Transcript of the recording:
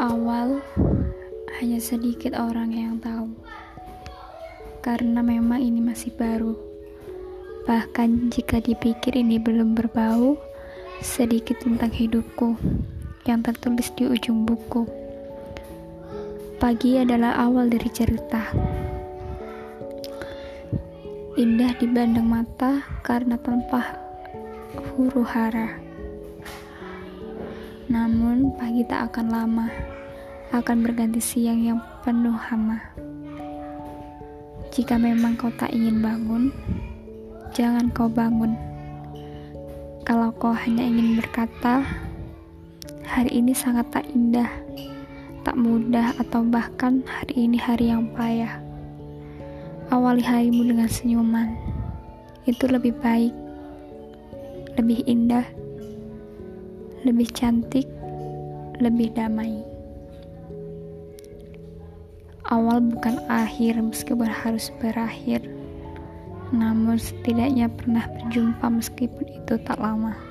Awal hanya sedikit orang yang tahu, karena memang ini masih baru. Bahkan jika dipikir ini belum berbau, sedikit tentang hidupku yang tertulis di ujung buku. Pagi adalah awal dari cerita. Indah dibandang mata karena tanpa huru hara. Namun pagi tak akan lama, akan berganti siang yang penuh hama. Jika memang kau tak ingin bangun, jangan kau bangun. Kalau kau hanya ingin berkata, hari ini sangat tak indah, tak mudah atau bahkan hari ini hari yang payah. Awali harimu dengan senyuman, itu lebih baik, lebih indah lebih cantik, lebih damai. Awal bukan akhir meskipun harus berakhir, namun setidaknya pernah berjumpa meskipun itu tak lama.